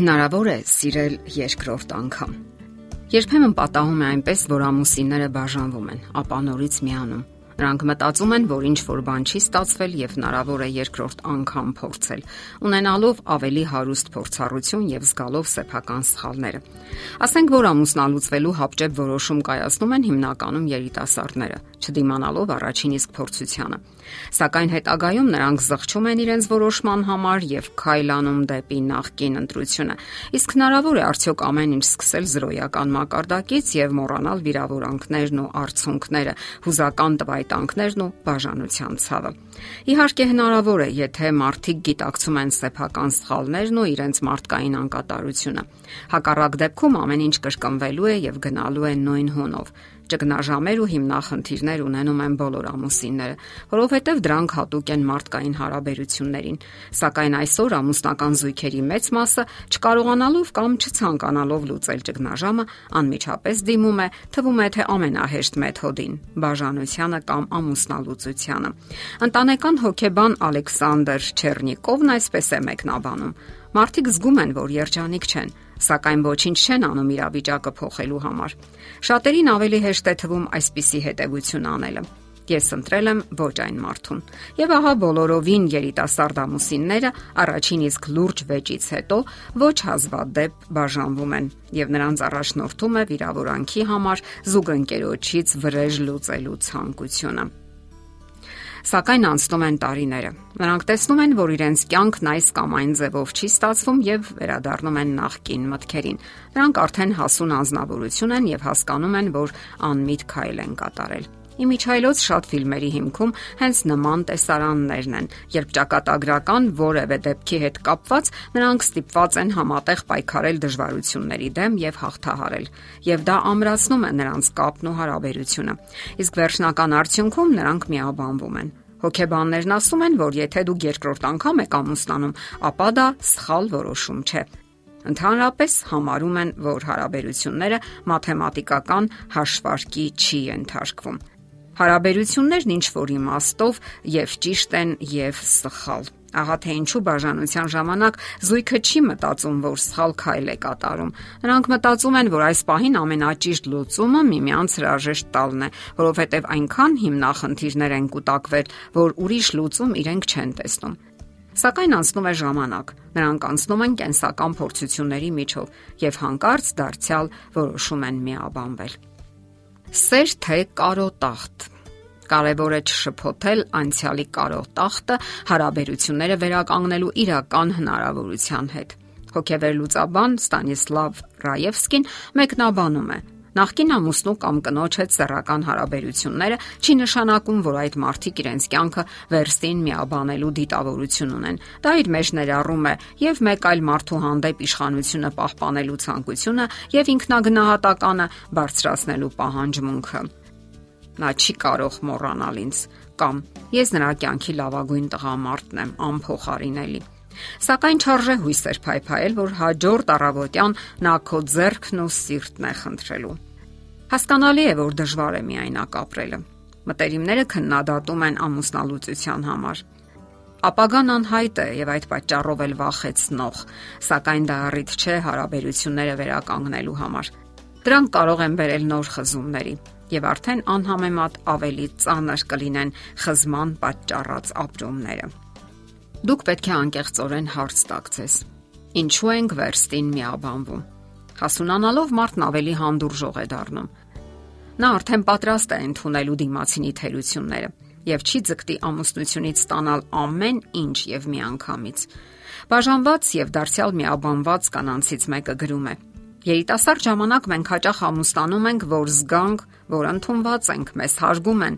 Հնարավոր է սիրել երկրորդ անգամ։ Երբեմն պատահում է այնպես, որ ամուսինները բաժանվում են, ապա նորից միանում։ Նրանք մտածում են, որ ինչ որ բան չի ստացվել եւ հնարավոր է երկրորդ անգամ փորձել, ունենալով ավելի հարուստ փորձառություն եւ զգալով սեփական սխալները։ Ասենք որ ամուսնալուծվելու հապճեպ որոշում կայացնում են հիմնականում երիտասարդները, չդիմանալով առաջին իսկ փորձությանը։ Սակայն հետագայում նրանք զղջում են իրենց որոշման համար եւ քայլանում դեպի նախկին ընտրությունը։ Իսկ հնարավոր է արդյոք ամեն ինչ սկսել զրոյական մակարդակից եւ մոռանալ վիրավորանքներն ու արցունքները, հուզական տվայտանքներն ու բաժանության ցավը։ Իհարկե հնարավոր է, եթե մարդիկ գիտակցում են սեփական սխալներն ու իրենց մարդկային անկատարությունը։ Հակառակ դեպքում ամեն ինչ կրկնվելու է եւ գնալու է նույն հունով ճգնաժամեր ու հիմնախնդիրներ ունենում են բոլոր ամուսինները, որովհետև դրանք հատուկ են մարդկային հարաբերություններին։ Սակայն այսօր ամուսնական զույգերի մեծ մասը չկարողանալով կամ չցանկանալով լուծել ճգնաժամը անմիջապես դիմում է, թվում է թե ամենահեշտ մեթոդին՝ բաժանությանը կամ ամուսնալուծությանը։ Ընտանեկան հոգեբան Ալեքսանդր Չեռնիկովն այսպես է մեկնաբանում. Մարդիկ զգում են, որ երջանիկ չեն, սակայն ոչինչ չեն անում իրավիճակը փոխելու համար։ Շատերին ավելի հեշտ է թվում այսպիսի հետևություն անելը։ Ես ընտրել եմ ոչ այն մարդուն։ Եվ ահա բոլորովին երիտասարդ ամուսինները առաջին իսկ լուրջ վեճից հետո ոչ հազվադեպ բաժանվում են եւ նրանց առաջնորդում է վիրավորանքի համար զուգընկերոջից վրեժ լուծելու ցանկությունը։ Սակայն անցնում են տարիները։ Նրանք տեսնում են, որ իրենց կյանքն այս կամ այն ձևով չի ստացվում եւ վերադառնում են նախկին մտքերին։ Նրանք արդեն հասուն անznավորություն են եւ հասկանում են, որ անմիտ քայլ են կատարել։ Իմիջայլոց շատ ֆիլմերի հիմքում հենց նման տեսարաններն են, երբ ճակատագրական որևէ դեպքի հետ կապված նրանք ստիպված են համատեղ պայքարել դժվարությունների դեմ եւ հաղթահարել, եւ դա ամրացնում է նրանց կապն ու հարաբերությունը։ Իսկ վերջնական արդյունքում նրանք միաբանվում են։ Հոգեբաններն ասում են, որ եթե դուք երկրորդ անգամ եք ամուսնանում, ապա դա սխալ որոշում չէ։ Ընդհանրապես համարում են, որ հարաբերությունները մաթեմատիկական հաշվարկի չի ենթարկվում։ Հարաբերություններն ինչ որ իմաստով եւ ճիշտ են եւ սխալ։ Ահա թե ինչու բաժանության ժամանակ զույգը չի մտածում, որ սխալ քայլ է կատարում։ Նրանք մտածում են, որ այս պահին ամենաճիշտ լուծումը միմյանց հրաժեշտ տալն է, որովհետև այնքան հիմնախնդիրներ են կուտակվել, որ ուրիշ լուծում իրենք չեն տեսնում։ Սակայն անցնում է ժամանակ։ Նրանք անցնում են կենսական փորձությունների միջով եւ հանկարծ դարձյալ որոշում են միաբանվել։ Սեր թե կարոտախտ Կարևոր է չշփոթել անցյալի կարող տախտը հարաբերությունները վերականգնելու իրական հնարավորության հետ։ Հոգեվերլուծաբան Ստանիսլավ Ռաևսկին մեկնաբանում է. Նախկին ամուսնու կամ կնոջ հետ սեռական հարաբերությունները չի նշանակում, որ այդ մարդիկ իրենց կյանքը վերստին միաբանելու դիտավորություն ունեն։ Դա իր մեջ ներառում է եւ մեկ այլ մարդու հանդեպ իշխանությունը պահպանելու ցանկությունը եւ ինքնագնահատականը բարձրացնելու պահանջմունքը նա չի կարող մոռանալ ինձ կամ ես նրա կյանքի լավագույն տղամարդն եմ, անփոխարինելի։ Սակայն չարժե հույսեր փայփայել, որ հաջորդ առավոտյան նա քո ձեռքն ու սիրտն է խնդրելու։ Հասկանալի է, որ դժվար է միայնակ ապրելը։ Մտերիմները քննադատում են ամուսնալուծության համար։ Ապագան անհայտ է եւ այդ պատճառով էլ վախեցնող, սակայն դա առիթ չէ հարաբերությունները վերականգնելու համար։ Դրանք կարող են բերել նոր խզումների եւ արդեն անհամեմատ ավելի ծանր կլինեն խզման պատճառած ապրումները։ Դուք պետք է անկեղծորեն հարց տակցես։ Ինչու ենք վերստին միաբանվում։ Հասունանալով մարդն ավելի հանդուրժող է դառնում։ Նա արդեն պատրաստ է ընդունելու դիմացինի թերությունները եւ չի ձգտի ամուսնությունից ստանալ ամեն ինչ եւ միանգամից։ Բաժանված եւ դարձյալ միաբանված կանանցից մեկը գրում է. Երիտասարդ ժամանակ մենք հաճախ ամուսնանում ենք, որ զգանք, որ ընդունված ենք, մեզ հարգում են։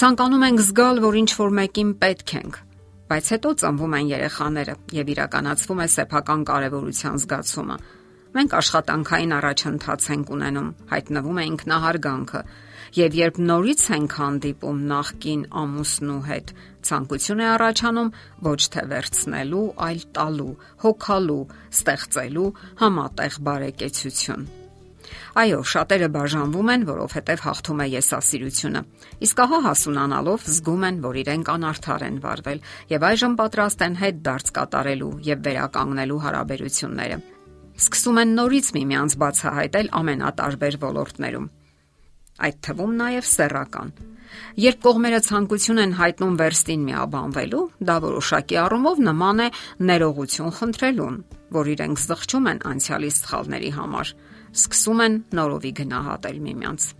Ցանկանում ենք զգալ, որ ինչ որ մեկին պետք ենք։ Բայց հետո ծնվում են երեխաները եւ իրականացվում է սեփական կարեւորության զգացումը։ Մենք աշխատանքային առաջընթաց ենք ունենում, հայտնվում է ինքնահարգանքը, եւ երբ նորից ենք հանդիպում նախքին ամուսնու հետ, ցանկություն է առաջանում ոչ թե վերցնելու, այլ տալու, հոգալու, ստեղծելու համատեղ բարեկեցություն։ Այո, շատերը բաժանվում են, որովհետև հաղթում է եսասիրությունը։ Իսկ ահա հասունանալով զգում են, որ իրենք անարդար են վարվել եւ այժմ պատրաստ են հետ դարձ կատարելու եւ վերականգնելու հարաբերությունները։ սկսում են նորից միմյանց բացահայտել ամենատարբեր ոլորտներում։ Այդ թվում նաև սեռական։ Երբ կողմերը ցանկություն են հայտնում վերստին միաբանվելու, դա որոշակի առումով նման է ներողություն խնդրելուն, որ իրենք զղջում են անցյալի սխալների համար, սկսում են նորովի գնահատել միմյանց։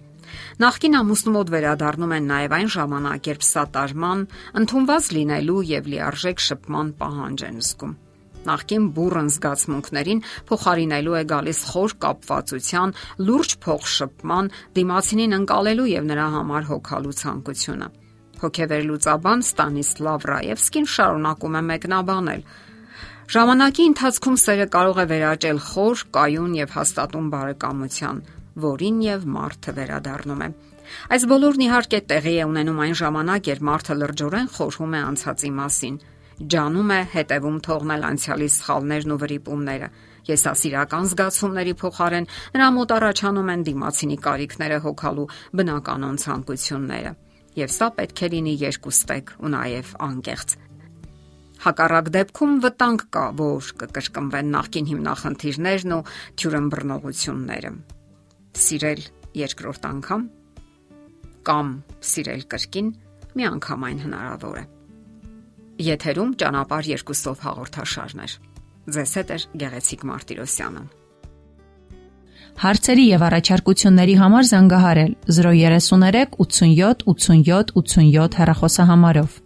Նախկին ամուսնու մոտ վերադառնում են նաև այն ժամանակ, երբ սատարման, ընդունված լինելու եւ լիարժեք շփման պահանջ են զգում նախքին բուրըն զգացմունքներին փոխարինելու է գալիս խոր կապվածության, լուրջ փոխշփման, դիմացինին ընկալելու եւ նրա համար հոգալու ցանկությունը։ Հոգեվերլուծաբան Ստանիսլավ Ռաևսկին շարունակում է մեկնաբանել. Ժամանակի ընթացքում սերը կարող է վերաճել խոր, կայուն եւ հաստատուն բարեկամության, որին եւ մարդը վերադառնում է։ Այս բոլորն իհարկե տեղի է ունենում այն ժամանակ, երբ մարդը լրջորեն խորհում է անցածի մասին ջանում է հետևում թողնել անցյալի սխալներն ու վրիպումները։ Եսասիրական զգացումների փոխարեն նրա մոտ առաջանում են դիմացինի կարիքները հոգալու բնականon ցանկությունները։ Եվ սա պետք է լինի երկուստեք ու նաև անկեղծ։ Հակառակ դեպքում վտանգ կա, որ կկրկնվեն նախկին հիմնախնդիրներն ու թյուրըմբռնողությունները։ Սիրել երկրորդ անգամ կամ սիրել կրկին մի անգամ այն հնարավոր է։ Եթերում ճանապար երկուսով հաղորդաշարներ։ Ձեզ հետ է Գեղեցիկ Մարտիրոսյանը։ Հարցերի եւ առաջարկությունների համար զանգահարել 033 87 87 87 հեռախոսահամարով։